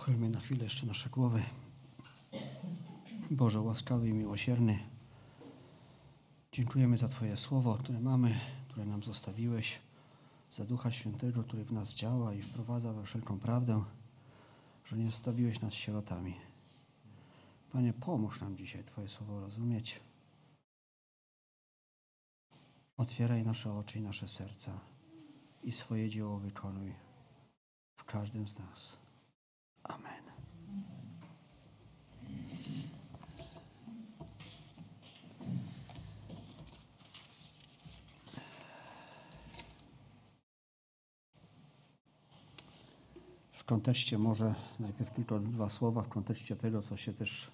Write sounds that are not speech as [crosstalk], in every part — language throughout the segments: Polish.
Pochylmy na chwilę jeszcze nasze głowy. Boże łaskawy i miłosierny, dziękujemy za Twoje słowo, które mamy, które nam zostawiłeś, za Ducha Świętego, który w nas działa i wprowadza we wszelką prawdę, że nie zostawiłeś nas sierotami. Panie, pomóż nam dzisiaj Twoje słowo rozumieć. Otwieraj nasze oczy i nasze serca i swoje dzieło wykonuj w każdym z nas. Amen. W kontekście może najpierw tylko dwa słowa w kontekście tego, co się też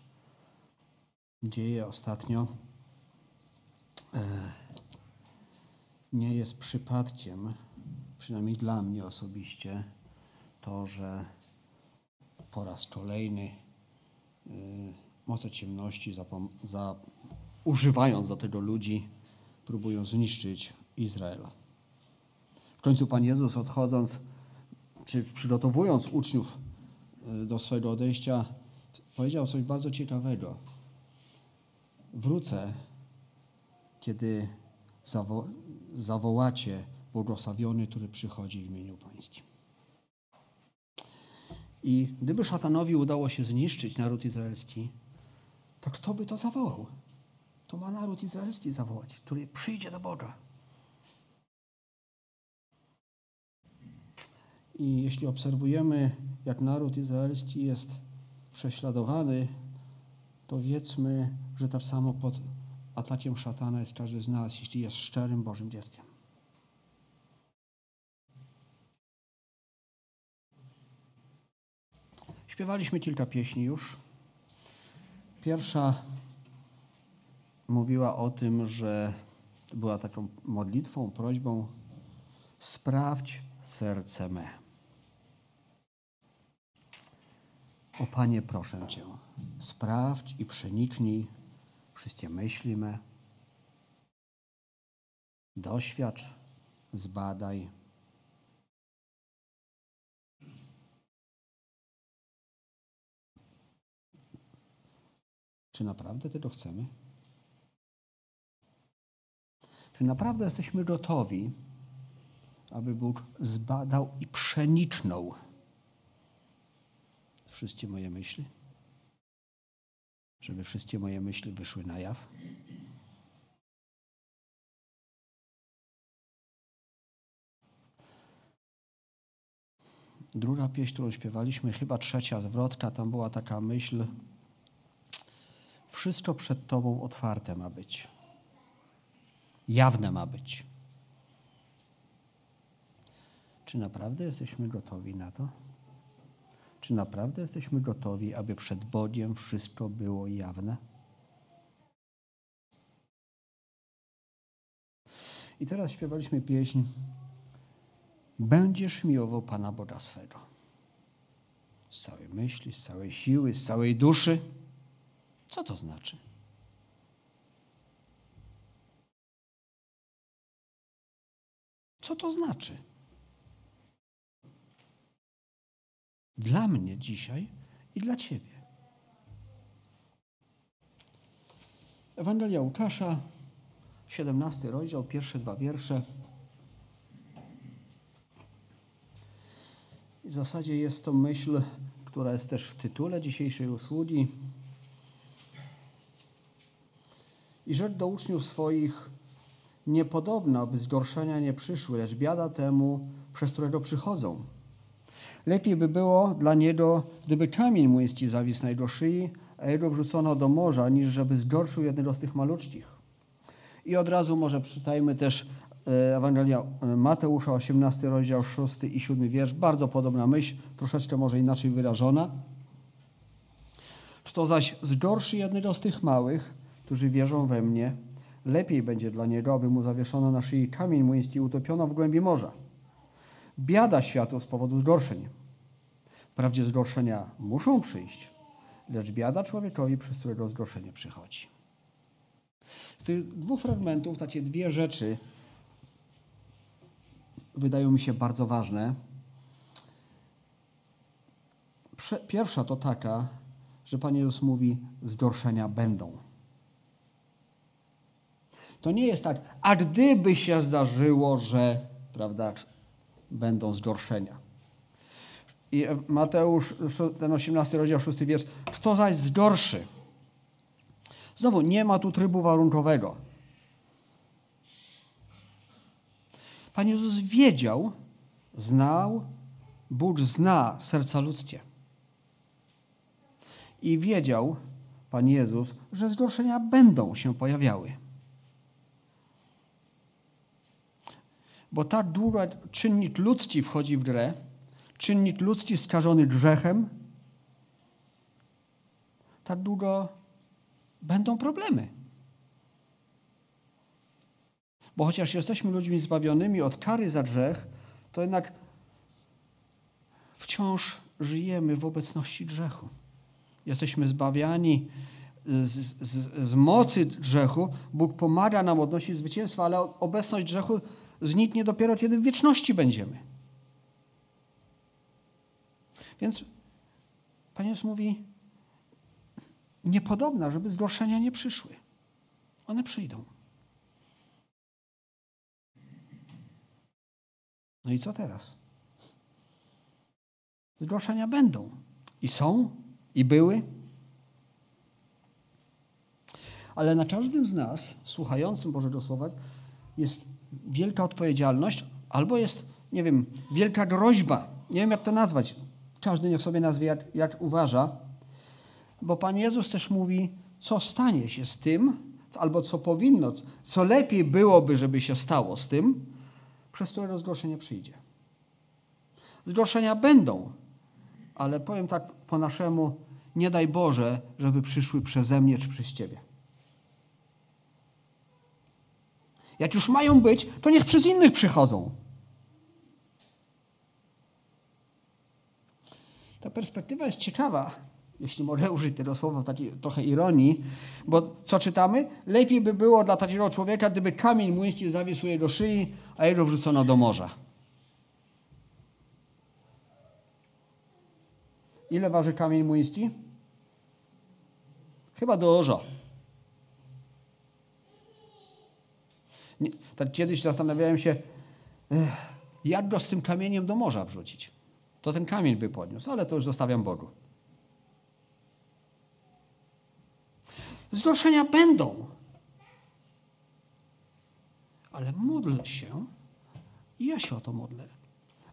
dzieje ostatnio. E, nie jest przypadkiem, przynajmniej dla mnie osobiście, to, że po raz kolejny y, moce ciemności, za, używając do tego ludzi, próbują zniszczyć Izraela. W końcu Pan Jezus odchodząc, czy przygotowując uczniów y, do swojego odejścia, powiedział coś bardzo ciekawego. Wrócę, kiedy zawo zawołacie błogosławiony, który przychodzi w imieniu Pańskim. I gdyby szatanowi udało się zniszczyć naród izraelski, to kto by to zawołał? To ma naród izraelski zawołać, który przyjdzie do Boga. I jeśli obserwujemy, jak naród izraelski jest prześladowany, to wiedzmy, że tak samo pod atakiem szatana jest każdy z nas, jeśli jest szczerym Bożym dzieckiem. Śpiewaliśmy kilka pieśni już. Pierwsza mówiła o tym, że była taką modlitwą, prośbą: sprawdź serce me. O Panie, proszę Cię, sprawdź i przeniknij wszystkie myśli me. Doświadcz, zbadaj Czy naprawdę tego chcemy? Czy naprawdę jesteśmy gotowi, aby Bóg zbadał i przeniknął wszystkie moje myśli? Żeby wszystkie moje myśli wyszły na jaw? Druga pieśń, którą śpiewaliśmy, chyba trzecia zwrotka, tam była taka myśl, wszystko przed Tobą otwarte ma być. Jawne ma być. Czy naprawdę jesteśmy gotowi na to? Czy naprawdę jesteśmy gotowi, aby przed Bogiem wszystko było jawne? I teraz śpiewaliśmy pieśń Będziesz miłował Pana Boga swego. Z całej myśli, z całej siły, z całej duszy. Co to znaczy? Co to znaczy? Dla mnie dzisiaj i dla Ciebie. Ewangelia Łukasza, 17 rozdział, pierwsze dwa wiersze. W zasadzie jest to myśl, która jest też w tytule dzisiejszej usługi. I rzecz do uczniów swoich niepodobna, aby zgorszenia nie przyszły, lecz biada temu, przez którego przychodzą. Lepiej by było dla niego, gdyby kamień młyński zawisł jego szyi, a jego wrzucono do morza, niż żeby zgorszył jednego z tych maluczkich. I od razu może przytajmy też e, Ewangelia e, Mateusza, 18 rozdział, 6 i 7 wiersz. Bardzo podobna myśl, troszeczkę może inaczej wyrażona. Kto zaś zgorszy jednego z tych małych, którzy wierzą we mnie, lepiej będzie dla niego, aby mu zawieszono na szyi kamień młyński i utopiono w głębi morza. Biada światu z powodu zgorszeń. Wprawdzie zgorszenia muszą przyjść, lecz biada człowiekowi, przez którego zgorszenie przychodzi. Z tych dwóch fragmentów takie dwie rzeczy wydają mi się bardzo ważne. Pierwsza to taka, że Pan Jezus mówi, zgorszenia będą. To nie jest tak, a gdyby się zdarzyło, że, prawda, będą zgorszenia. I Mateusz, ten 18 rozdział, 6 wiersz, kto zaś zgorszy? Znowu, nie ma tu trybu warunkowego. Pan Jezus wiedział, znał, Bóg zna serca ludzkie. I wiedział Pan Jezus, że zgorszenia będą się pojawiały. Bo tak długo czynnik ludzki wchodzi w grę, czynnik ludzki skażony grzechem, tak długo będą problemy. Bo chociaż jesteśmy ludźmi zbawionymi od kary za grzech, to jednak wciąż żyjemy w obecności grzechu. Jesteśmy zbawiani z, z, z, mocy grzechu. Bóg pomaga nam odnosić zwycięstwa, ale obecność grzechu zniknie dopiero, kiedy w wieczności będziemy. Więc Pan Jezus mówi, niepodobna, żeby zgorszenia nie przyszły. One przyjdą. No i co teraz? Zgorszenia będą. I są, i były. Ale na każdym z nas, słuchającym Bożego Słowa, jest wielka odpowiedzialność, albo jest, nie wiem, wielka groźba. Nie wiem, jak to nazwać. Każdy niech sobie nazwie, jak, jak uważa. Bo Pan Jezus też mówi, co stanie się z tym, albo co powinno, co lepiej byłoby, żeby się stało z tym, przez które zgorszenie przyjdzie. Zgorszenia będą, ale powiem tak po naszemu, nie daj Boże, żeby przyszły przeze mnie czy przez Ciebie. Jak już mają być, to niech przez innych przychodzą. Ta perspektywa jest ciekawa, jeśli mogę użyć tego słowa w takiej trochę ironii, bo co czytamy? Lepiej by było dla takiego człowieka, gdyby kamień młyński zawisł jego szyi, a jego wrzucono do morza. Ile waży kamień młyński? Chyba dużo. Tak kiedyś zastanawiałem się, jak go z tym kamieniem do morza wrzucić. To ten kamień by podniósł, ale to już zostawiam Bogu. Zgorszenia będą. Ale módl się, i ja się o to modlę,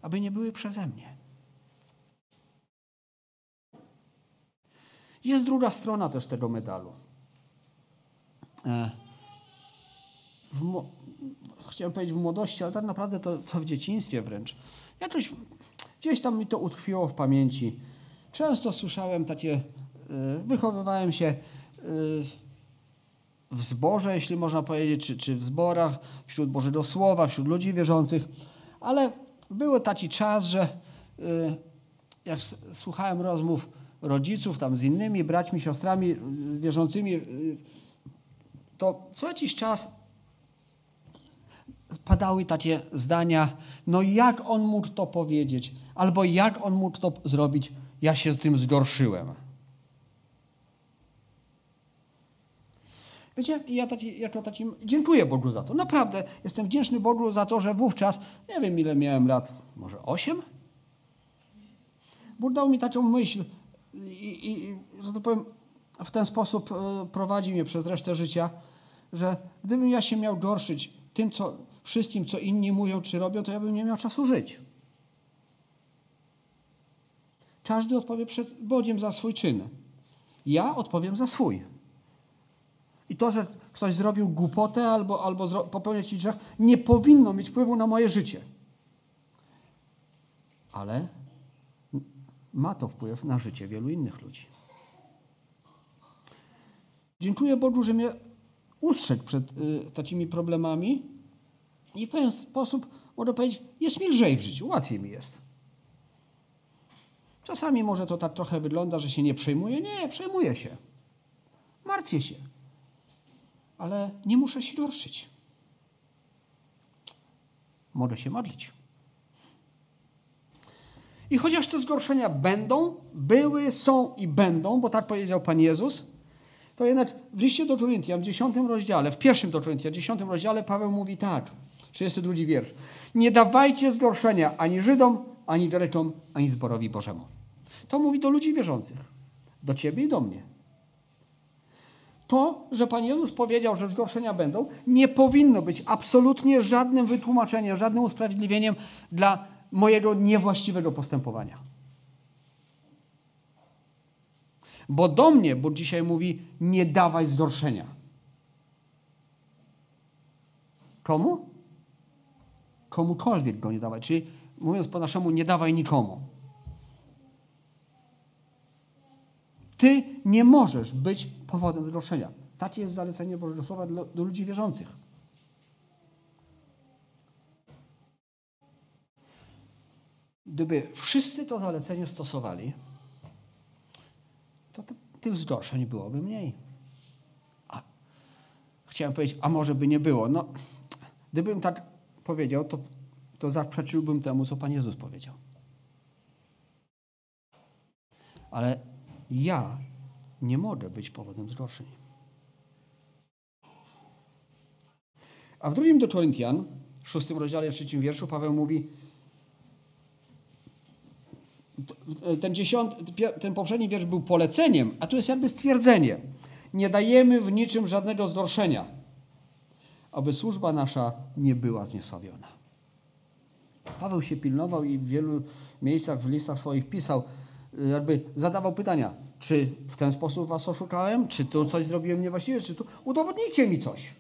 aby nie były przeze mnie. Jest druga strona też tego medalu. E, w, chciałem powiedzieć w młodości, ale tak naprawdę to, to w dzieciństwie wręcz. Jakoś gdzieś tam mi to utkwiło w pamięci. Często słyszałem takie, e, wychowywałem się e, w zborze, jeśli można powiedzieć, czy, czy w zborach, wśród Bożego Słowa, wśród ludzi wierzących, ale był taki czas, że jak słuchałem rozmów rodziców, tam z innymi braćmi, siostrami wierzącymi, to co jakiś czas padały takie zdania, no jak on mógł to powiedzieć, albo jak on mógł to zrobić, ja się z tym zgorszyłem. Wiecie, ja taki, jako takim dziękuję Bogu za to. Naprawdę jestem wdzięczny Bogu za to, że wówczas, nie wiem ile miałem lat, może osiem? Bóg dał mi taką myśl, i, i że to powiem, w ten sposób e, prowadzi mnie przez resztę życia, że gdybym ja się miał gorszyć tym, co, wszystkim, co inni mówią czy robią, to ja bym nie miał czasu żyć. Każdy odpowie przed Bogiem za swój czyn. Ja odpowiem za swój. I to, że ktoś zrobił głupotę albo, albo popełnił jakiś grzech, nie powinno mieć wpływu na moje życie. Ale ma to wpływ na życie wielu innych ludzi. Dziękuję Bogu, że mnie ustrzegł przed y, takimi problemami i w pewien sposób, mogę powiedzieć, jest mi lżej w życiu, łatwiej mi jest. Czasami może to tak trochę wygląda, że się nie przejmuję. Nie, przejmuję się. Martwię się. Ale nie muszę się gorszyć. Mogę się modlić. I chociaż te zgorszenia będą, były, są i będą, bo tak powiedział Pan Jezus, to jednak w liście do Koryntian, w dziesiątym rozdziale, w pierwszym do Koryntian, w dziesiątym rozdziale Paweł mówi tak, 32 wiersz. Nie dawajcie zgorszenia ani Żydom, ani Grekom, ani zborowi Bożemu. To mówi do ludzi wierzących. Do ciebie i do mnie. To, że Pan Jezus powiedział, że zgorszenia będą, nie powinno być absolutnie żadnym wytłumaczeniem, żadnym usprawiedliwieniem dla mojego niewłaściwego postępowania. Bo do mnie Bóg dzisiaj mówi: nie dawaj zgorszenia. Komu? Komukolwiek go nie dawaj. Czyli mówiąc po naszemu, nie dawaj nikomu. Ty nie możesz być powodem zgorszenia. Takie jest zalecenie Bożego Słowa do, do ludzi wierzących. Gdyby wszyscy to zalecenie stosowali, to, to tych zgorszeń byłoby mniej. A, chciałem powiedzieć, a może by nie było. No, gdybym tak powiedział, to, to zaprzeczyłbym temu, co Pan Jezus powiedział. Ale ja nie mogę być powodem zgorszeń. A w drugim do Koryntian, w szóstym rozdziale, w trzecim wierszu, Paweł mówi, ten, dziesiąt, ten poprzedni wiersz był poleceniem, a tu jest jakby stwierdzenie. Nie dajemy w niczym żadnego zgorszenia, aby służba nasza nie była zniesławiona. Paweł się pilnował i w wielu miejscach w listach swoich pisał, jakby zadawał pytania, czy w ten sposób was oszukałem, czy tu coś zrobiłem niewłaściwie, czy tu udowodnijcie mi coś,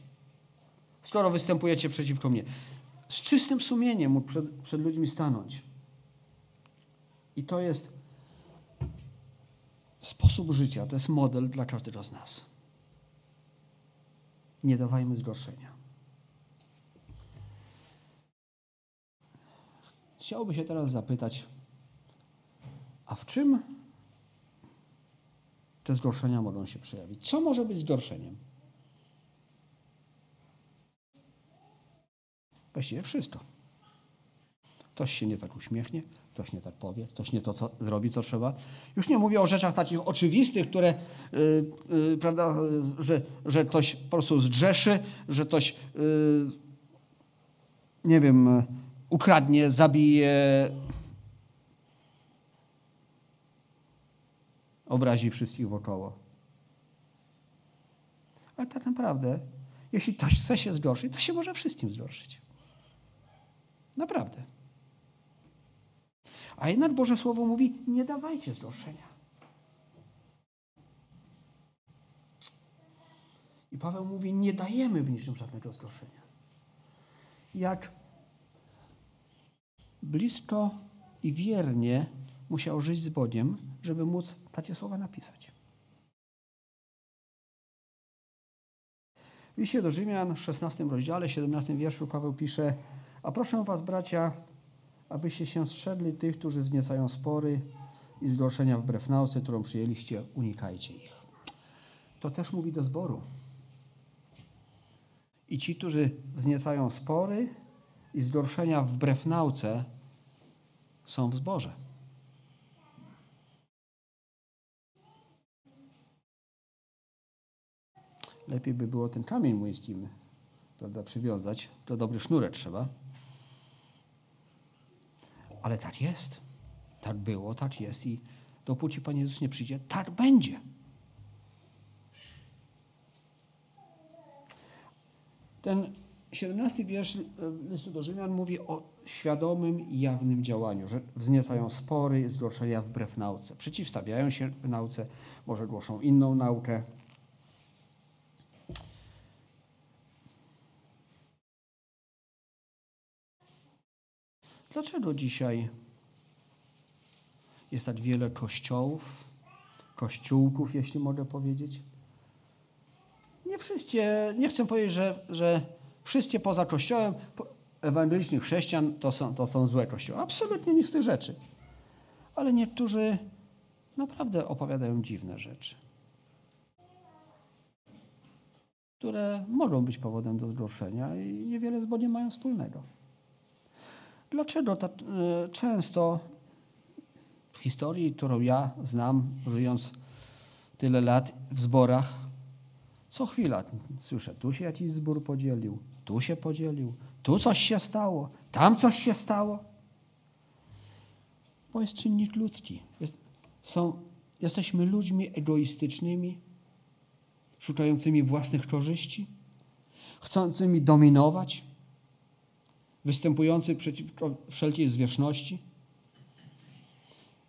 skoro występujecie przeciwko mnie. Z czystym sumieniem mógł przed, przed ludźmi stanąć. I to jest sposób życia, to jest model dla każdego z nas. Nie dawajmy zgorszenia. Chciałby się teraz zapytać, a w czym te zgorszenia mogą się przejawić? Co może być zgorszeniem? Właściwie wszystko. Ktoś się nie tak uśmiechnie, ktoś nie tak powie, ktoś nie to co, zrobi, co trzeba. Już nie mówię o rzeczach takich oczywistych, które, yy, yy, prawda, że, że ktoś po prostu zgrzeszy, że ktoś, yy, nie wiem, ukradnie, zabije, obrazi wszystkich wokoło. Ale tak naprawdę, jeśli ktoś chce się zgorszyć, to się może wszystkim zgorszyć. Naprawdę. A jednak Boże Słowo mówi, nie dawajcie zgorszenia. I Paweł mówi, nie dajemy w niczym żadnego zgorszenia. Jak blisko i wiernie musiał żyć z Bogiem, żeby móc takie słowa napisać. W liście do Rzymian w 16 rozdziale, 17 wierszu Paweł pisze A proszę was, bracia, abyście się strzegli tych, którzy wzniecają spory i zgorszenia wbrew nauce, którą przyjęliście, unikajcie ich. To też mówi do zboru. I ci, którzy wzniecają spory i zgorszenia wbrew nauce, są w zborze. Lepiej by było ten kamień młyński prawda, przywiązać. To dobry sznurek trzeba. Ale tak jest. Tak było, tak jest i dopóki Pan Jezus nie przyjdzie, tak będzie. Ten 17 wiersz listu do Rzymian mówi o świadomym i jawnym działaniu, że wzniecają spory, zgorszenia wbrew nauce. Przeciwstawiają się nauce, może głoszą inną naukę. Dlaczego dzisiaj jest tak wiele kościołów, kościółków, jeśli mogę powiedzieć? Nie wszystkie, nie chcę powiedzieć, że, że wszystkie poza kościołem ewangelicznych chrześcijan to są, to są złe kościoły. Absolutnie nic z tych rzeczy. Ale niektórzy naprawdę opowiadają dziwne rzeczy, które mogą być powodem do zgorszenia i niewiele z Bogiem mają wspólnego. Dlaczego tak często historii, którą ja znam, żyjąc tyle lat w zborach, co chwila słyszę, tu się jakiś zbór podzielił, tu się podzielił, tu coś się stało, tam coś się stało. Bo jest czynnik ludzki. Jest, są, jesteśmy ludźmi egoistycznymi, szukającymi własnych korzyści, chcącymi dominować, występujący przeciwko wszelkiej zwierzchności.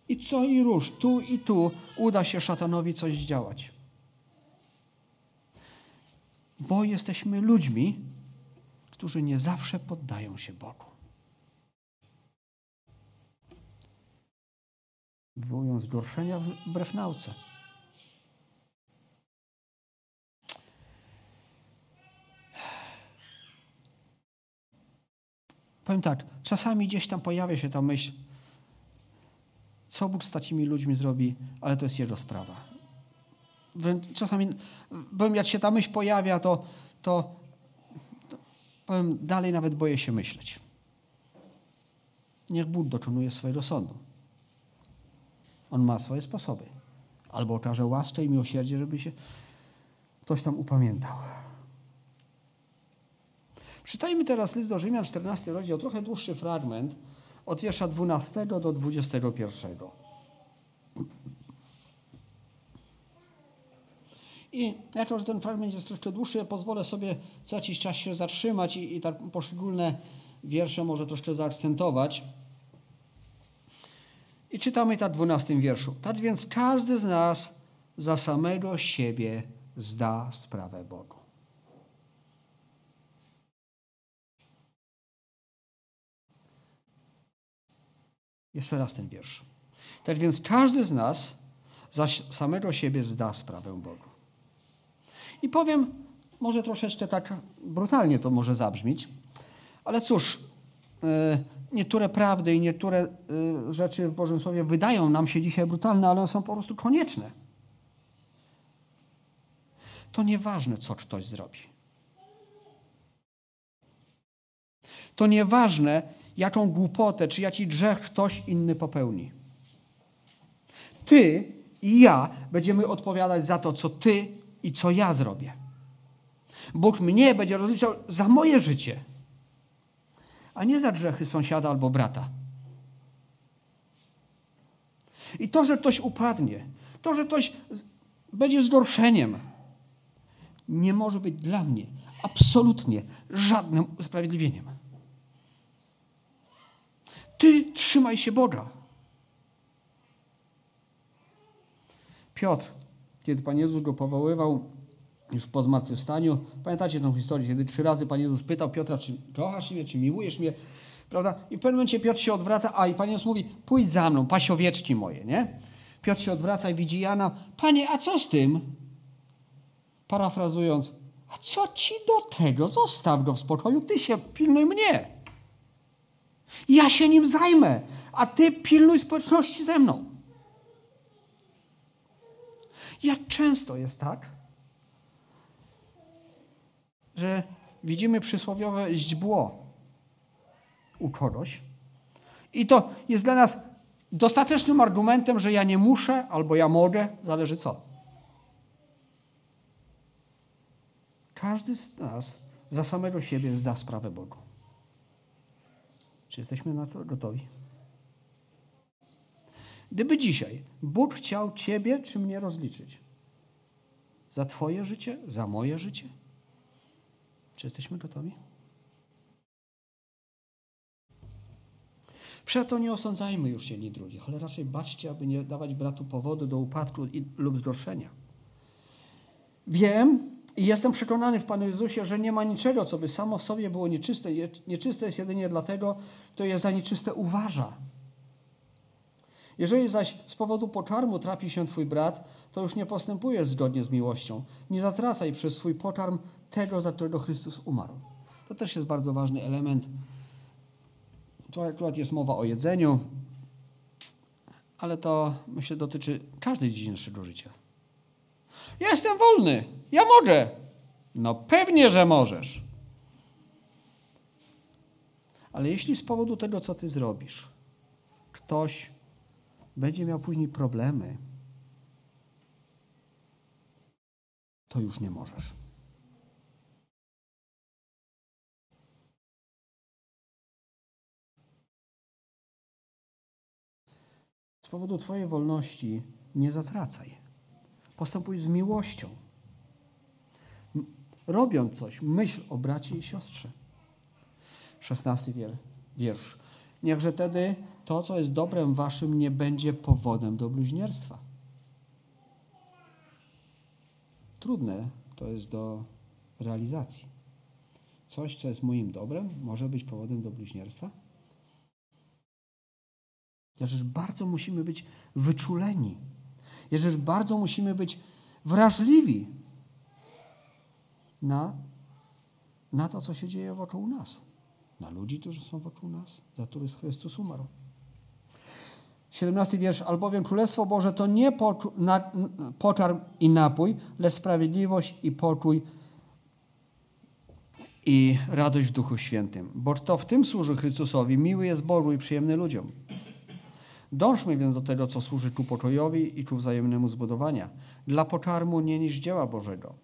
I co i róż, tu i tu uda się szatanowi coś zdziałać. Bo jesteśmy ludźmi, którzy nie zawsze poddają się Bogu. Wywołują zgorszenia wbrew nauce. Powiem tak, czasami gdzieś tam pojawia się ta myśl, co Bóg z takimi ludźmi zrobi, ale to jest Jego sprawa. Czasami, powiem, jak się ta myśl pojawia, to, to, to powiem, dalej nawet boję się myśleć. Niech Bóg dokonuje swojego sądu. On ma swoje sposoby. Albo okaże łaskę i miłosierdzie, żeby się ktoś tam upamiętał. Czytajmy teraz list do Rzymian, 14 rozdział, trochę dłuższy fragment, od wiersza 12 do 21. I jako, że ten fragment jest troszkę dłuższy, ja pozwolę sobie co jakiś czas się zatrzymać i, i tak poszczególne wiersze może troszkę zaakcentować. I czytamy tak w 12 wierszu. Tak więc każdy z nas za samego siebie zda sprawę Bogu. Jeszcze raz ten wiersz. Tak więc każdy z nas za samego siebie zda sprawę Bogu. I powiem, może troszeczkę tak brutalnie to może zabrzmieć, ale cóż, e, niektóre prawdy i niektóre e, rzeczy w Bożym Słowie wydają nam się dzisiaj brutalne, ale są po prostu konieczne. To nieważne, co ktoś zrobi. To nieważne, jaką głupotę czy jaki grzech ktoś inny popełni. Ty i ja będziemy odpowiadać za to, co ty i co ja zrobię. Bóg mnie będzie rozliczał za moje życie, a nie za grzechy sąsiada albo brata. I to, że ktoś upadnie, to, że ktoś będzie zgorszeniem, nie może być dla mnie absolutnie żadnym usprawiedliwieniem. Ty trzymaj się Boga. Piotr, kiedy Pan Jezus go powoływał już po zmartwychwstaniu, pamiętacie tę historię, kiedy trzy razy Pan Jezus pytał Piotra, czy kochasz mnie, czy miłujesz mnie, prawda? I w pewnym momencie Piotr się odwraca, a i Pan Jezus mówi, pójdź za mną, pasiowieczki moje, nie? Piotr się odwraca i widzi Jana, Panie, a co z tym? Parafrazując, a co ci do tego? Zostaw go w spokoju, ty się pilnuj mnie. Ja się nim zajmę, a ty pilnuj społeczności ze mną. Jak często jest tak, że widzimy przysłowiowe źdźbło u kogoś i to jest dla nas dostatecznym argumentem, że ja nie muszę albo ja mogę, zależy co. Każdy z nas za samego siebie zda sprawę Bogu. Czy jesteśmy na to gotowi? Gdyby dzisiaj Bóg chciał Ciebie czy mnie rozliczyć za Twoje życie, za moje życie, czy jesteśmy gotowi? Przeto nie osądzajmy już jedni drugich, ale raczej baczcie, aby nie dawać bratu powodu do upadku lub zgorszenia. Wiem, i jestem przekonany w Panu Jezusie, że nie ma niczego, co by samo w sobie było nieczyste. Nieczyste jest jedynie dlatego, kto je za nieczyste uważa. Jeżeli zaś z powodu pokarmu trapi się Twój brat, to już nie postępujesz zgodnie z miłością. Nie zatracaj przez swój pokarm tego, za którego Chrystus umarł. To też jest bardzo ważny element. Tu akurat jest mowa o jedzeniu, ale to myślę dotyczy każdej dziedziny naszego życia. Ja jestem wolny. Ja mogę. No pewnie, że możesz. Ale jeśli z powodu tego, co ty zrobisz, ktoś będzie miał później problemy, to już nie możesz. Z powodu Twojej wolności nie zatracaj. Postępuj z miłością. Robiąc coś, myśl o bracie i siostrze. Szesnasty wiersz. Niechże tedy to, co jest dobrem waszym, nie będzie powodem do bluźnierstwa. Trudne to jest do realizacji. Coś, co jest moim dobrem, może być powodem do bluźnierstwa? Jakżeż bardzo musimy być wyczuleni. Jakżeż bardzo musimy być wrażliwi na, na to, co się dzieje wokół nas. Na ludzi, którzy są wokół nas, za których Chrystus umarł. 17 wiersz. Albowiem Królestwo Boże to nie poczar i napój, lecz sprawiedliwość i pokój i radość w Duchu Świętym. Bo to w tym służy Chrystusowi, miły jest Bogu i przyjemny ludziom. Dążmy więc do tego, co służy ku pokojowi i ku wzajemnemu zbudowania. Dla pokarmu nie niż dzieła Bożego.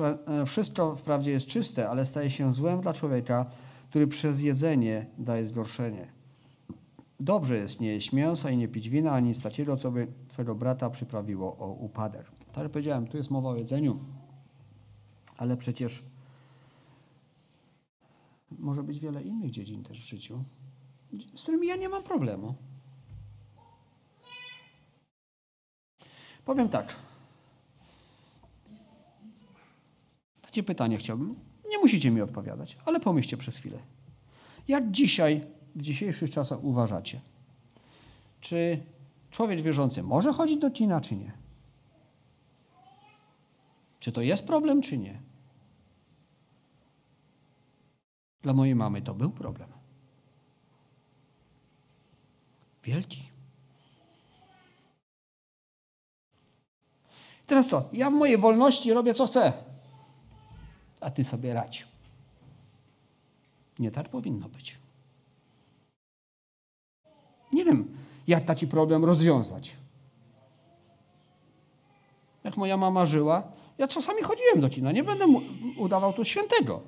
E, wszystko wprawdzie jest czyste, ale staje się złem dla człowieka, który przez jedzenie daje zgorszenie. Dobrze jest nie jeść mięsa i nie pić wina, ani nic takiego, co by twego brata przyprawiło o upadek. Tak jak powiedziałem, tu jest mowa o jedzeniu, ale przecież może być wiele innych dziedzin też w życiu, z którymi ja nie mam problemu. Powiem tak. Takie pytanie chciałbym. Nie musicie mi odpowiadać, ale pomyślcie przez chwilę. Jak dzisiaj, w dzisiejszych czasach uważacie? Czy człowiek wierzący może chodzić do kina, czy nie? Czy to jest problem, czy nie? Dla mojej mamy to był problem. Wielki. Teraz co? Ja w mojej wolności robię co chcę, a ty sobie radź. Nie tak powinno być. Nie wiem, jak taki problem rozwiązać. Jak moja mama żyła, ja czasami chodziłem do kina. Nie będę udawał tu świętego.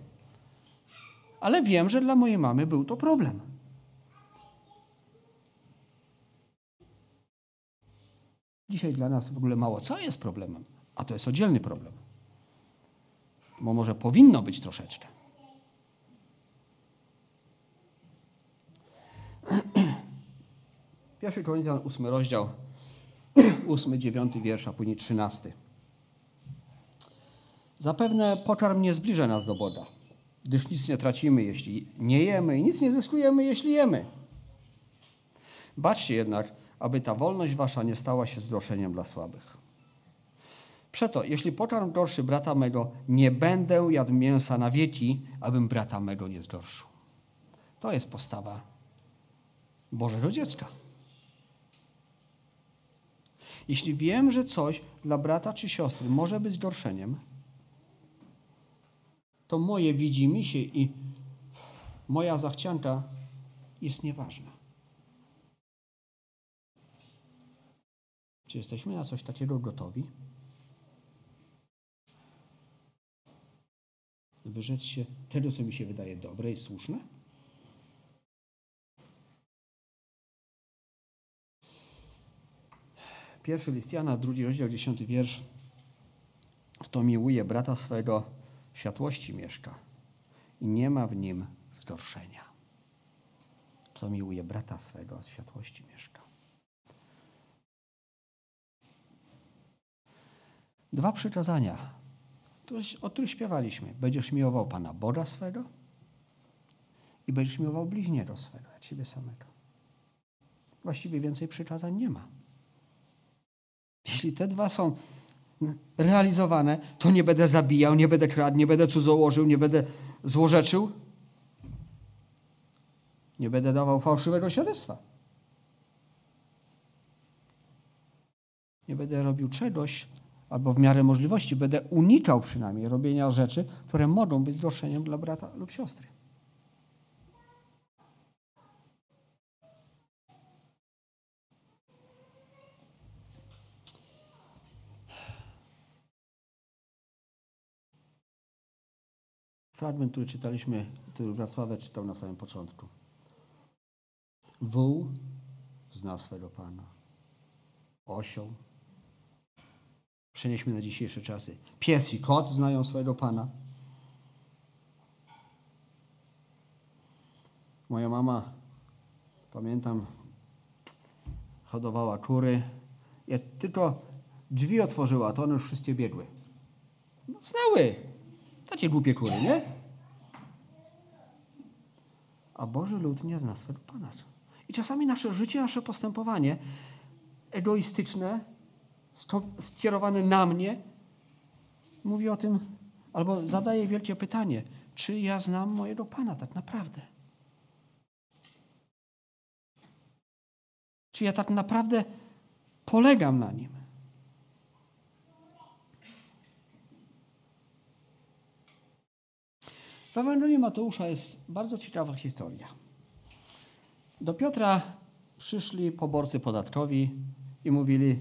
Ale wiem, że dla mojej mamy był to problem. Dzisiaj dla nas w ogóle mało co jest problemem, a to jest oddzielny problem. Bo może powinno być troszeczkę. Pierwszy Koryntian, ósmy rozdział, [clears throat] ósmy, dziewiąty wiersz, a później trzynasty. Zapewne pokarm nie zbliża nas do Boga, gdyż nic nie tracimy, jeśli nie jemy i nic nie zyskujemy, jeśli jemy. Baczcie jednak, aby ta wolność wasza nie stała się zgorzeniem dla słabych. Przeto, jeśli pokarm gorszy brata mego, nie będę jadł mięsa na wieki, abym brata mego nie zgorszył. To jest postawa Bożego dziecka. Jeśli wiem, że coś dla brata czy siostry może być zgorszeniem, to moje widzimy się i moja zachcianka jest nieważna. Czy jesteśmy na coś takiego gotowi? Wyrzec się tego, co mi się wydaje dobre i słuszne? Pierwszy list Jana, drugi rozdział, dziesiąty wiersz. Kto miłuje brata swego, światłości mieszka i nie ma w nim zgorszenia. Kto miłuje brata swego, światłości mieszka. Dwa przykazania, o których śpiewaliśmy. Będziesz miłował Pana Boga swego i będziesz miłował bliźniego swego, jak siebie samego. Właściwie więcej przykazań nie ma. Jeśli te dwa są realizowane, to nie będę zabijał, nie będę kradł, nie będę cudzołożył, nie będę złorzeczył, nie będę dawał fałszywego świadectwa. Nie będę robił czegoś, albo w miarę możliwości będę unikał przynajmniej robienia rzeczy, które mogą być zgorszeniem dla brata lub siostry. Fragment, który czytaliśmy, który Wrocławek czytał na samym początku. Wół zna swego Pana. Osioł. Przenieśmy na dzisiejsze czasy. Pies i kot znają swojego Pana. Moja mama, pamiętam, hodowała kury. Jak tylko drzwi otworzyła, to one już wszystkie biegły. No, znały. Takie głupie kury, nie? A Boży lud nie zna swego Pana. I czasami nasze życie, nasze postępowanie egoistyczne, skierowane na mnie, mówi o tym, albo zadaje wielkie pytanie, czy ja znam mojego Pana tak naprawdę? Czy ja tak naprawdę polegam na nim? W Ewangelii Mateusza jest bardzo ciekawa historia. Do Piotra przyszli poborcy podatkowi i mówili: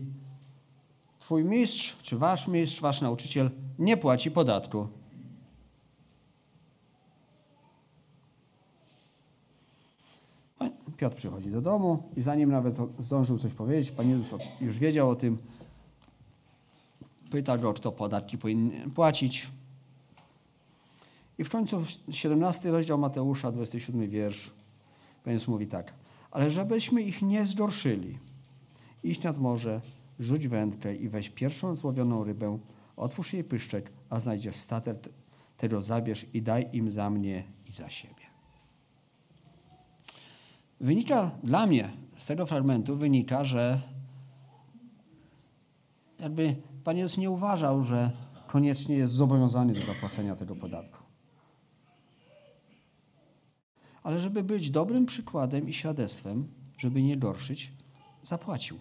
Twój mistrz, czy wasz mistrz, wasz nauczyciel nie płaci podatku. Piotr przychodzi do domu i zanim nawet zdążył coś powiedzieć, Pan Jezus już wiedział o tym. Pyta go, kto podatki powinien płacić. I w końcu 17 rozdział Mateusza, 27 wiersz. Jezus mówi tak. Ale żebyśmy ich nie zgorszyli, iść nad morze, rzuć wędkę i weź pierwszą złowioną rybę, otwórz jej pyszczek, a znajdziesz statek, tego zabierz i daj im za mnie i za siebie. Wynika dla mnie z tego fragmentu wynika, że jakby Pan Jezus nie uważał, że koniecznie jest zobowiązany do zapłacenia tego podatku. Ale żeby być dobrym przykładem i świadectwem, żeby nie gorszyć, zapłacił.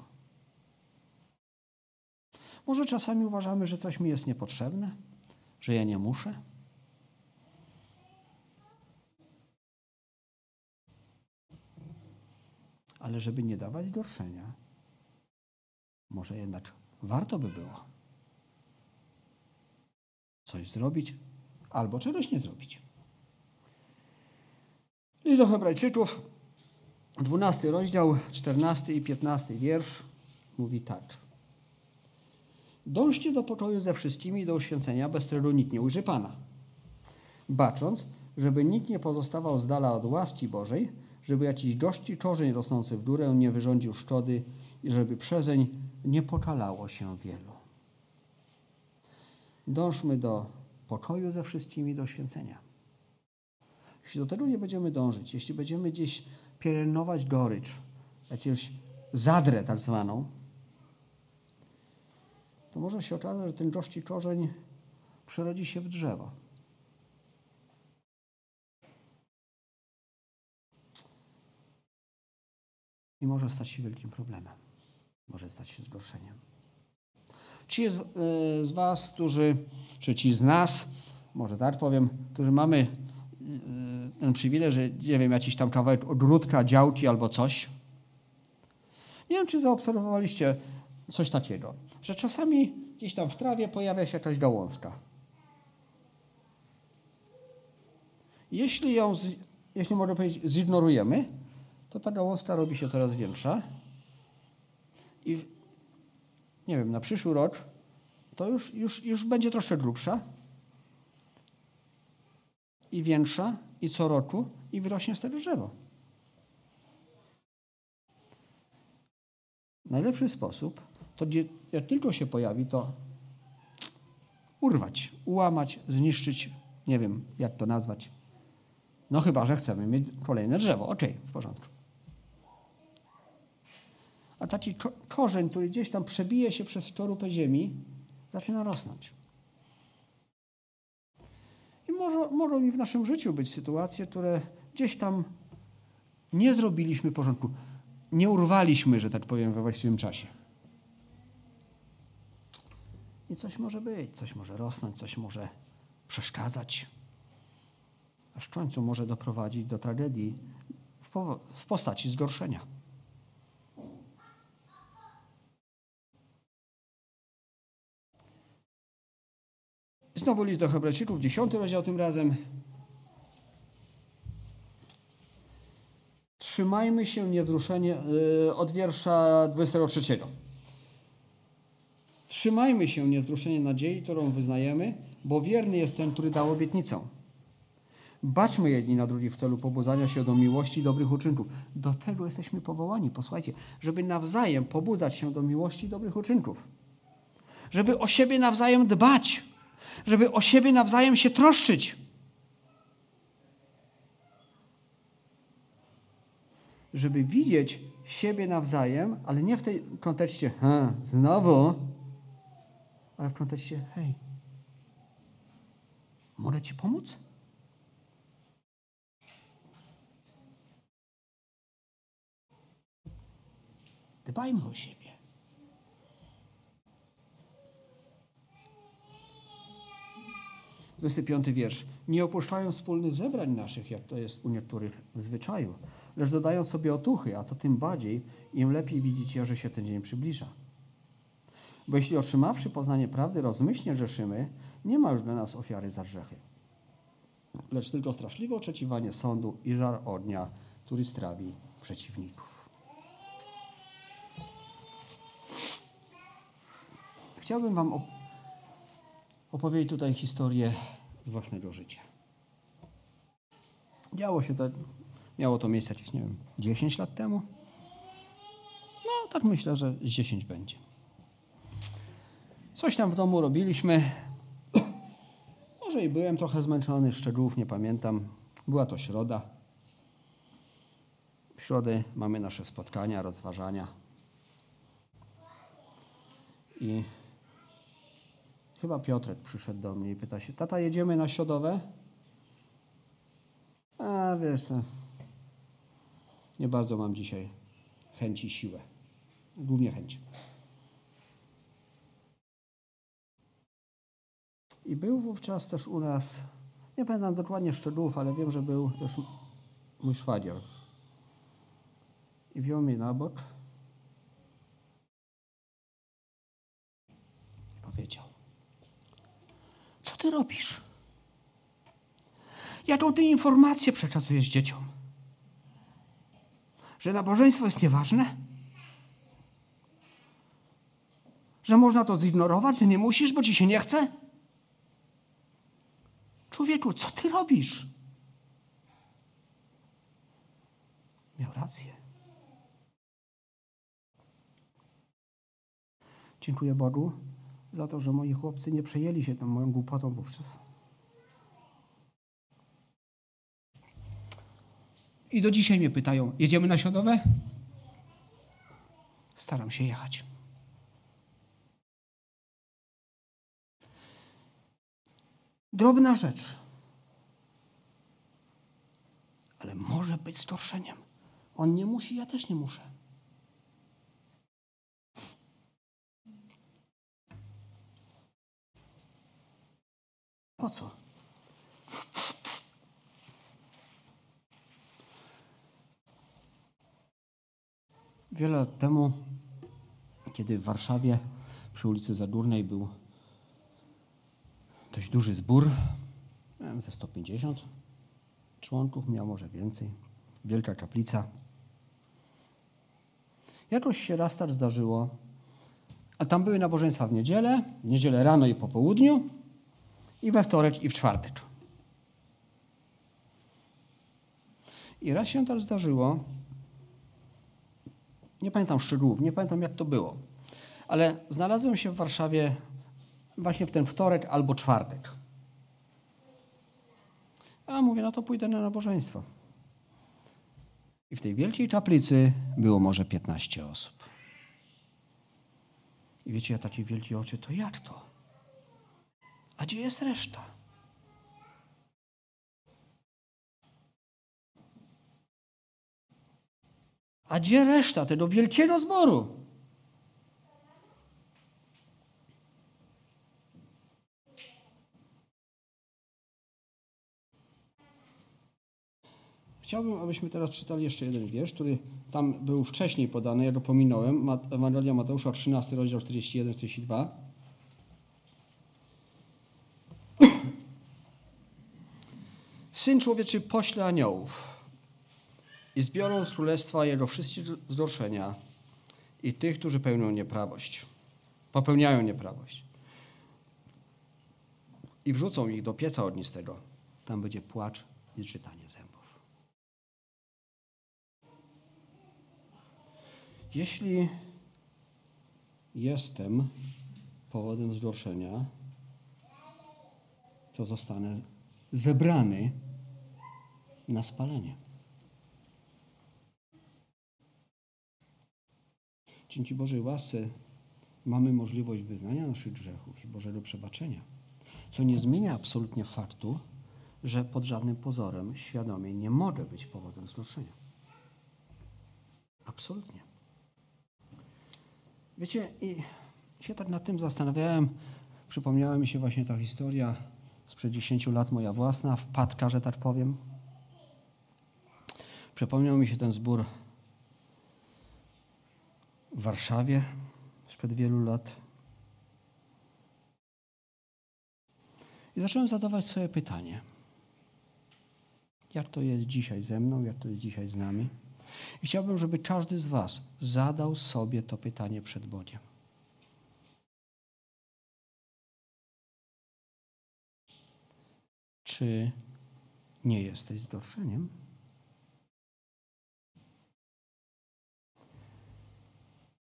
Może czasami uważamy, że coś mi jest niepotrzebne, że ja nie muszę. ale żeby nie dawać gorszenia, może jednak warto by było coś zrobić albo czegoś nie zrobić. List do Hebrajczyków, 12 rozdział, 14 i 15 wiersz mówi tak. Dążcie do pokoju ze wszystkimi do uświęcenia, bez którego nikt nie ujrzy Pana. Bacząc, żeby nikt nie pozostawał z dala od łaski Bożej, żeby jakiś gości korzeń rosnący w górę nie wyrządził szkody i żeby przezeń nie pokalało się wielu. Dążmy do pokoju ze wszystkimi, do święcenia. Jeśli do tego nie będziemy dążyć, jeśli będziemy gdzieś pielęgnować gorycz, jakąś zadrę tak zwaną, to może się okazać, że ten gości korzeń przerodzi się w drzewo. i może stać się wielkim problemem. Może stać się zgorszeniem. Ci z, z Was, którzy, czy ci z nas, może tak powiem, którzy mamy ten przywilej, że nie wiem, jakiś tam kawałek ogródka, działki albo coś. Nie wiem, czy zaobserwowaliście coś takiego, że czasami gdzieś tam w trawie pojawia się jakaś gałązka. Jeśli ją, jeśli można powiedzieć, zignorujemy, to ta gałązka robi się coraz większa i nie wiem, na przyszły rok to już, już, już będzie troszkę grubsza i większa i co roku i wyrośnie z tego drzewo. Najlepszy sposób to jak tylko się pojawi, to urwać, ułamać, zniszczyć, nie wiem jak to nazwać. No chyba, że chcemy mieć kolejne drzewo. Okej, okay, w porządku a taki korzeń, który gdzieś tam przebije się przez skorupę ziemi, zaczyna rosnąć. Może, mogą i w naszym życiu być sytuacje, które gdzieś tam nie zrobiliśmy porządku, nie urwaliśmy, że tak powiem, we właściwym czasie. I coś może być, coś może rosnąć, coś może przeszkadzać, aż w końcu może doprowadzić do tragedii w postaci zgorszenia. Znowu list do Hebrajczyków, 10 rozdział tym razem. Trzymajmy się niewzruszenie y, od wiersza 23. Trzymajmy się niewzruszenie nadziei, którą wyznajemy, bo wierny jest ten, który dał obietnicę. Baczmy jedni na drugich w celu pobudzania się do miłości i dobrych uczynków. Do tego jesteśmy powołani, posłuchajcie, żeby nawzajem pobudzać się do miłości i dobrych uczynków. Żeby o siebie nawzajem dbać żeby o siebie nawzajem się troszczyć. Żeby widzieć siebie nawzajem, ale nie w tej kontekście, ha, znowu, ale w kontekście, hej, mogę Ci pomóc? Dbajmy o siebie. Dwudziesty piąty wiersz. Nie opuszczają wspólnych zebrań naszych, jak to jest u niektórych w zwyczaju, lecz dodają sobie otuchy, a to tym bardziej, im lepiej widzicie, że się ten dzień przybliża. Bo jeśli otrzymawszy poznanie prawdy rozmyślnie grzeszymy, nie ma już dla nas ofiary za grzechy, lecz tylko straszliwe oczekiwanie sądu i żar ognia, który strawi przeciwników. Chciałbym Wam opowiedzieć tutaj historię z własnego życia. Działo się to, miało to miejsce jakieś, nie wiem, 10 lat temu. No, tak myślę, że z 10 będzie. Coś tam w domu robiliśmy. [clears throat] Może i byłem trochę zmęczony, szczegółów nie pamiętam. Była to środa. W środę mamy nasze spotkania, rozważania. I chyba Piotrek przyszedł do mnie i pyta się, tata, jedziemy na środowe? A wiesz co, nie bardzo mam dzisiaj chęć i siłę. Głównie chęć. I był wówczas też u nas, nie pamiętam dokładnie szczegółów, ale wiem, że był też mój szwagier. I wziął mnie na bok i powiedział, co ty robisz? Jaką ty informację przekazujesz dzieciom? Że nabożeństwo jest nieważne? Że można to zignorować, że nie musisz, bo ci się nie chce? Człowieku, co ty robisz? Miał rację. Dziękuję Bogu za to, że moi chłopcy nie przejęli się tą moją głupotą wówczas. I do dzisiaj mnie pytają, jedziemy na środowe? Staram się jechać. Drobna rzecz. Ale może być storszeniem. On nie musi, ja też nie muszę. Po co? Wiele lat temu, kiedy w Warszawie przy ulicy Zagórnej był dość duży zbór, miałem ze 150 członków, miał może więcej, wielka kaplica. Jakoś się raz tak zdarzyło, a tam były nabożeństwa w niedzielę, w niedzielę rano i po południu, i we wtorek i w czwartek. I raz się tak zdarzyło, nie pamiętam szczegółów, nie pamiętam jak to było, ale znalazłem się w Warszawie właśnie w ten wtorek albo czwartek. A mówię, no to pójdę na nabożeństwo. I w tej wielkiej kaplicy było może 15 osób. I wiecie, ja takie wielkie oczy, to jak to? A gdzie jest reszta? A gdzie reszta tego wielkiego zboru? Chciałbym, abyśmy teraz czytali jeszcze jeden wiersz, który tam był wcześniej podany, ja go pominąłem. Ewangelia Mateusza, 13 rozdział 41-42. Syn człowieczy pośle aniołów i zbiorą z królestwa jego wszystkie zgorszenia i tych, którzy pełnią nieprawość, popełniają nieprawość. I wrzucą ich do pieca ognistego. Tam będzie płacz i zgrzytanie zębów. Jeśli jestem powodem zgorszenia, to zostanę zebrany na spalenie. Dzięki Bożej łasce mamy możliwość wyznania naszych grzechów i Bożego przebaczenia, co nie zmienia absolutnie faktu, że pod żadnym pozorem świadomie nie mogę być powodem zgorszenia. Absolutnie. Wiecie, i się tak nad tym zastanawiałem, przypomniała mi się właśnie ta historia sprzed 10 lat, moja własna, wpadka, że tak powiem. Przypomniał mi się ten zbór w Warszawie sprzed wielu lat. I zacząłem zadawać sobie pytanie, jak to jest dzisiaj ze mną, jak to jest dzisiaj z nami. I chciałbym, żeby każdy z Was zadał sobie to pytanie przed Bogiem. Czy nie jesteś zgorszeniem?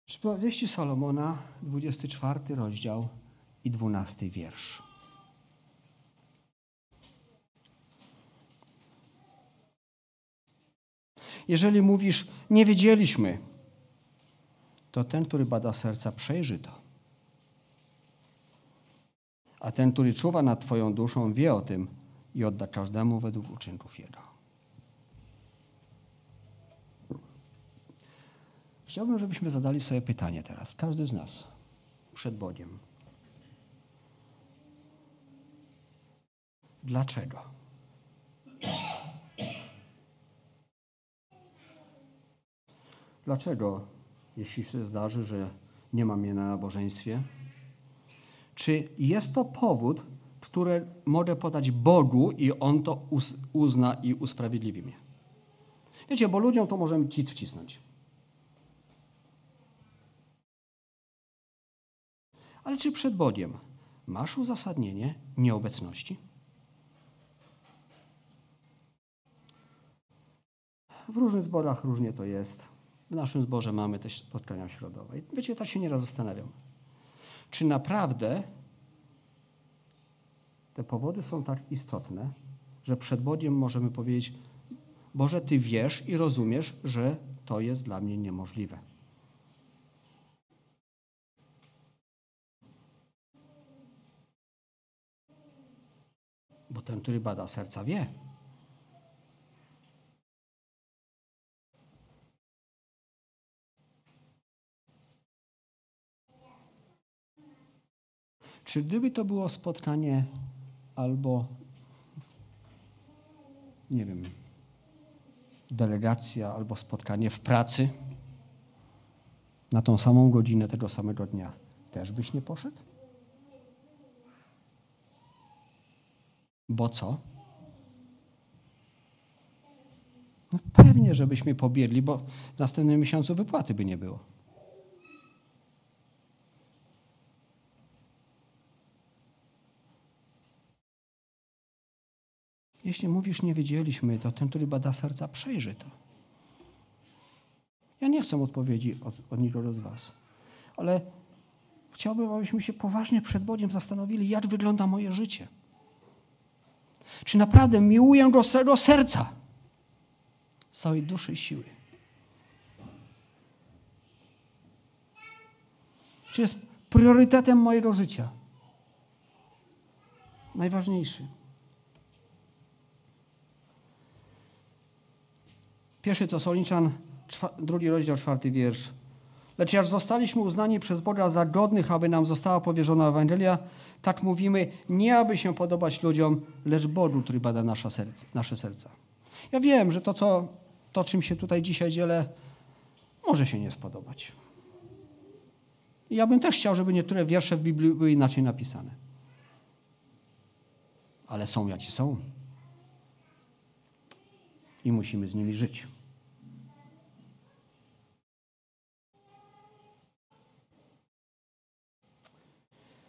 Przypowieści Salomona, 24 rozdział i 12 wiersz. Jeżeli mówisz, nie wiedzieliśmy, to ten, który bada serca, przejrzy to. A ten, który czuwa nad Twoją duszą, wie o tym i odda każdemu według uczynków jego. Chciałbym, żebyśmy zadali sobie pytanie teraz, każdy z nas, przed Bogiem. Dlaczego? Dlaczego, jeśli się zdarzy, że nie mam mnie na nabożeństwie? Czy jest to powód, który mogę podać Bogu i On to uzna i usprawiedliwi mnie? Wiecie, bo ludziom to możemy kit wcisnąć. Ale czy przed Bogiem masz uzasadnienie nieobecności? W różnych zborach różnie to jest. W naszym zborze mamy te spotkania środowe. I wiecie, tak się nieraz zastanawiam. Czy naprawdę te powody są tak istotne, że przed Bogiem możemy powiedzieć: Boże, Ty wiesz i rozumiesz, że to jest dla mnie niemożliwe. Bo ten, który bada serca, wie. Czy gdyby to było spotkanie albo, nie wiem, delegacja, albo spotkanie w pracy na tą samą godzinę tego samego dnia, też byś nie poszedł? Bo co? No pewnie, żebyśmy pobiegli, bo w następnym miesiącu wypłaty by nie było. Jeśli mówisz, nie wiedzieliśmy, to ten, który bada serca, przejrzy to. Ja nie chcę odpowiedzi od, od nikogo z Was, ale chciałbym, abyśmy się poważnie przed Bogiem zastanowili, jak wygląda moje życie. Czy naprawdę miłuję Go z całego serca, z całej duszy i siły? Czy jest priorytetem mojego życia? Najważniejszy. Pierwszy Tesaloniczan, drugi rozdział, czwarty wiersz. Lecz jak zostaliśmy uznani przez Boga za godnych, aby nam została powierzona Ewangelia, tak mówimy, nie aby się podobać ludziom, lecz Bogu, który bada nasze serca. Nasze serca. Ja wiem, że to, co, to, czym się tutaj dzisiaj dzielę, może się nie spodobać. Ja bym też chciał, żeby niektóre wiersze w Biblii były inaczej napisane. Ale są jakie są. I musimy z nimi żyć.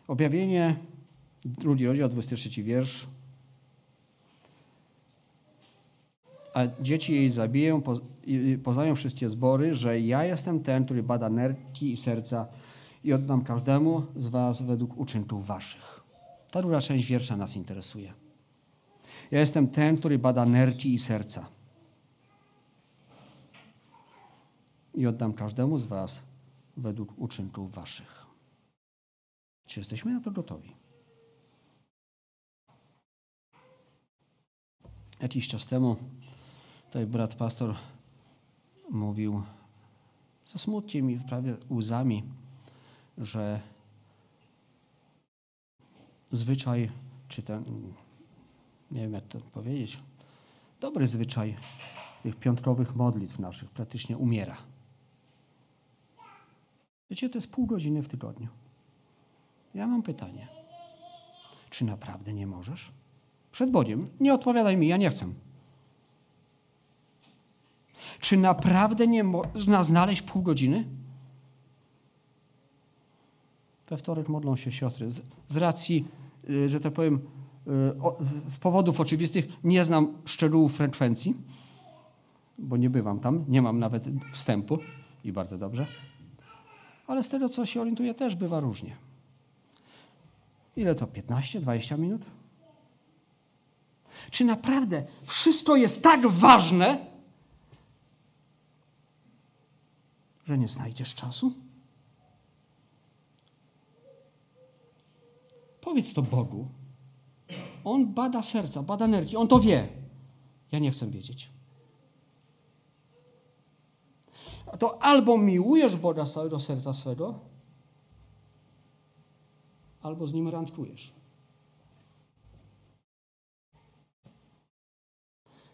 Objawienie, drugi rozdział, 23 wiersz. A dzieci jej zabiją, poznają wszystkie zbory, że ja jestem ten, który bada nerki i serca i oddam każdemu z was według uczynków waszych. Ta druga część wiersza nas interesuje. Ja jestem ten, który bada nerki i serca. I oddam każdemu z was według uczynków waszych. Czy jesteśmy na to gotowi? Jakiś czas temu tutaj brat pastor mówił ze smutkiem i prawie łzami, że zwyczaj, czy ten, nie wiem jak to powiedzieć, dobry zwyczaj tych piątkowych modlitw naszych praktycznie umiera. Wiecie, to jest pół godziny w tygodniu. Ja mam pytanie. Czy naprawdę nie możesz? Przed Bogiem. Nie odpowiadaj mi, ja nie chcę. Czy naprawdę nie można znaleźć pół godziny? We wtorek modlą się siostry. Z, z racji, y, że tak powiem, y, z powodów oczywistych nie znam szczegółów frekwencji, bo nie bywam tam, nie mam nawet wstępu i bardzo dobrze. Ale z tego, co się orientuję, też bywa różnie. Ile to? 15-20 minut? Czy naprawdę wszystko jest tak ważne, że nie znajdziesz czasu? Powiedz to Bogu. On bada serca, bada energię, on to wie. Ja nie chcę wiedzieć. To albo miłujesz Boga z całego serca swego, albo z nim randkujesz.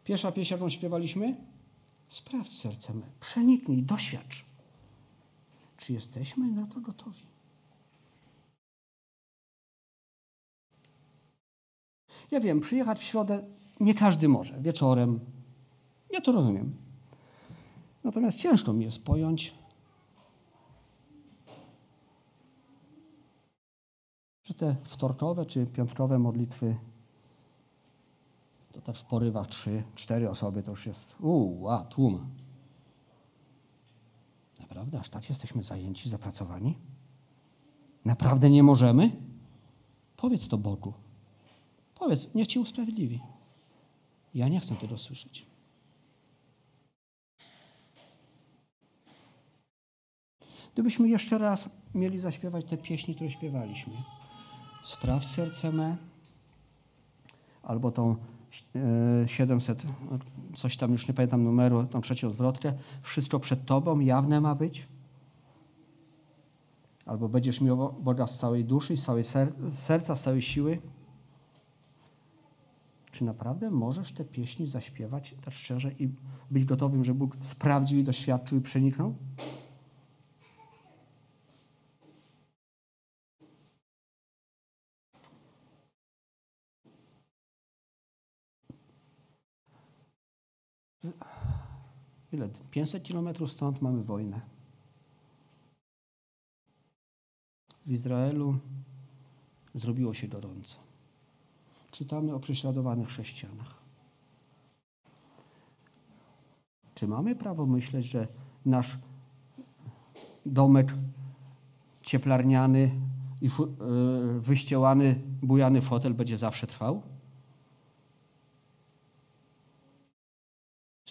Pierwsza pieśń, jaką śpiewaliśmy? Sprawdź serce me, przeniknij, doświadcz. Czy jesteśmy na to gotowi? Ja wiem, przyjechać w środę nie każdy może, wieczorem. Ja to rozumiem. Natomiast ciężko mi jest pojąć, że te wtorkowe czy piątkowe modlitwy to tak w porywach trzy, cztery osoby to już jest uuu, a, tłum. Naprawdę, aż tak jesteśmy zajęci, zapracowani? Naprawdę nie możemy? Powiedz to Bogu. Powiedz, niech Cię usprawiedliwi. Ja nie chcę tego słyszeć. Gdybyśmy jeszcze raz mieli zaśpiewać te pieśni, które śpiewaliśmy. Sprawdź serce me, albo tą 700, e, coś tam już nie pamiętam numeru, tą trzecią zwrotkę. Wszystko przed Tobą jawne ma być. Albo będziesz miał Boga z całej duszy, z całej serca, z całej siły. Czy naprawdę możesz te pieśni zaśpiewać tak szczerze i być gotowym, że Bóg sprawdził i doświadczył i przeniknął? Ile? 500 kilometrów stąd mamy wojnę. W Izraelu zrobiło się gorąco. Czytamy o prześladowanych chrześcijanach. Czy mamy prawo myśleć, że nasz domek cieplarniany i e, wyściełany, bujany fotel będzie zawsze trwał?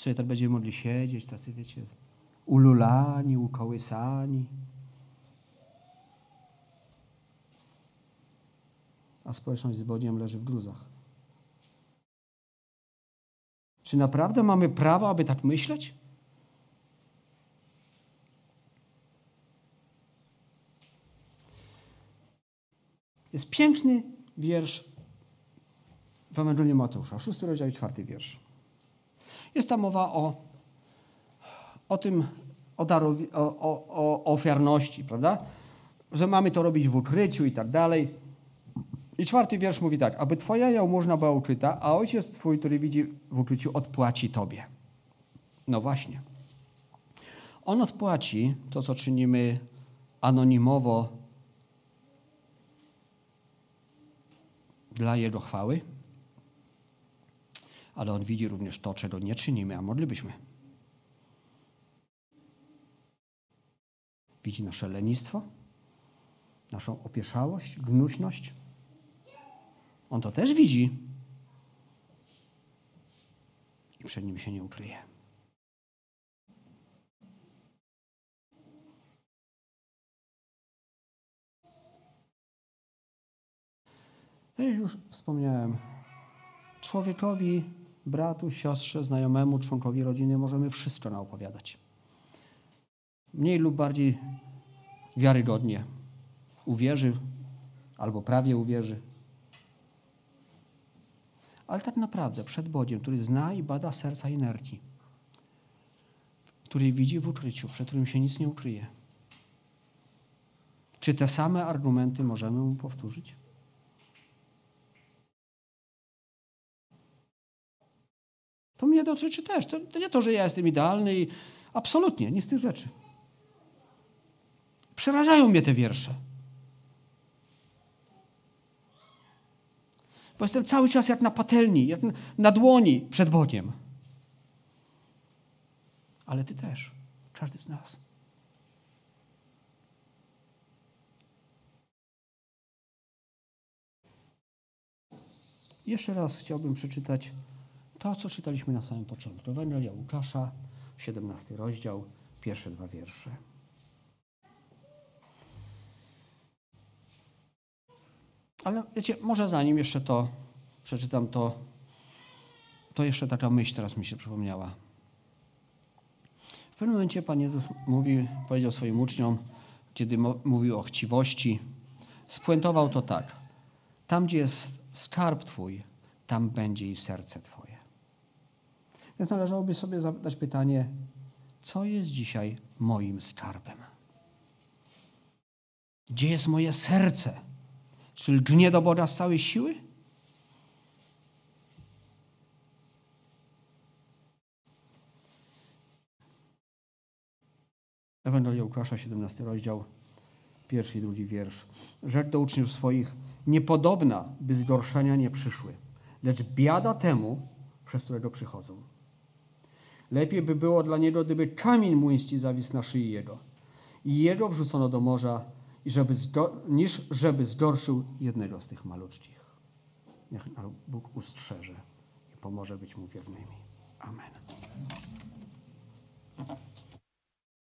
Sobie tak będziemy mogli siedzieć, tacy wiecie, ululani, ukołysani. A społeczność z Bogiem leży w gruzach. Czy naprawdę mamy prawo, aby tak myśleć? Jest piękny wiersz w Ewangelii Mateusza, szósty rozdział i czwarty wiersz. Jest tam mowa o, o tym, o, o, o, o ofiarności, prawda? Że mamy to robić w ukryciu i tak dalej. I czwarty wiersz mówi tak, aby twoja jałmużna była ukryta, a ojciec twój, który widzi w ukryciu, odpłaci tobie. No właśnie. On odpłaci to, co czynimy anonimowo dla Jego chwały, ale On widzi również to, czego nie czynimy, a moglibyśmy. Widzi nasze lenistwo, naszą opieszałość, gnuśność. On to też widzi i przed Nim się nie ukryje. Jak już wspomniałem, człowiekowi, bratu, siostrze, znajomemu, członkowi rodziny możemy wszystko naopowiadać. Mniej lub bardziej wiarygodnie. Uwierzy albo prawie uwierzy. Ale tak naprawdę przed Bogiem, który zna i bada serca i nerki, który widzi w ukryciu, przed którym się nic nie ukryje. Czy te same argumenty możemy mu powtórzyć? To mnie dotyczy też. To, to nie to, że ja jestem idealny i absolutnie, nic z tych rzeczy. Przerażają mnie te wiersze. Bo jestem cały czas jak na patelni, jak na dłoni przed Bogiem. Ale ty też, każdy z nas. Jeszcze raz chciałbym przeczytać to, co czytaliśmy na samym początku. Ewangelia Łukasza, 17 rozdział, pierwsze dwa wiersze. Ale wiecie, może zanim jeszcze to przeczytam, to, to jeszcze taka myśl teraz mi się przypomniała. W pewnym momencie Pan Jezus mówi, powiedział swoim uczniom, kiedy mówił o chciwości, spuentował to tak. Tam, gdzie jest skarb Twój, tam będzie i serce Twoje. Więc należałoby sobie zadać pytanie, co jest dzisiaj moim skarbem? Gdzie jest moje serce? Czy lgnie do Boga z całej siły? Ewangelia Łukasza, 17 rozdział, pierwszy i drugi wiersz. Rzekł do uczniów swoich, niepodobna, by zgorszenia nie przyszły, lecz biada temu, przez którego przychodzą. Lepiej by było dla niego, gdyby kamień młyński zawisł na szyi jego i jego wrzucono do morza, żeby niż żeby zgorszył jednego z tych maluczkich. Niech Bóg ustrzeże i pomoże być mu wiernymi. Amen.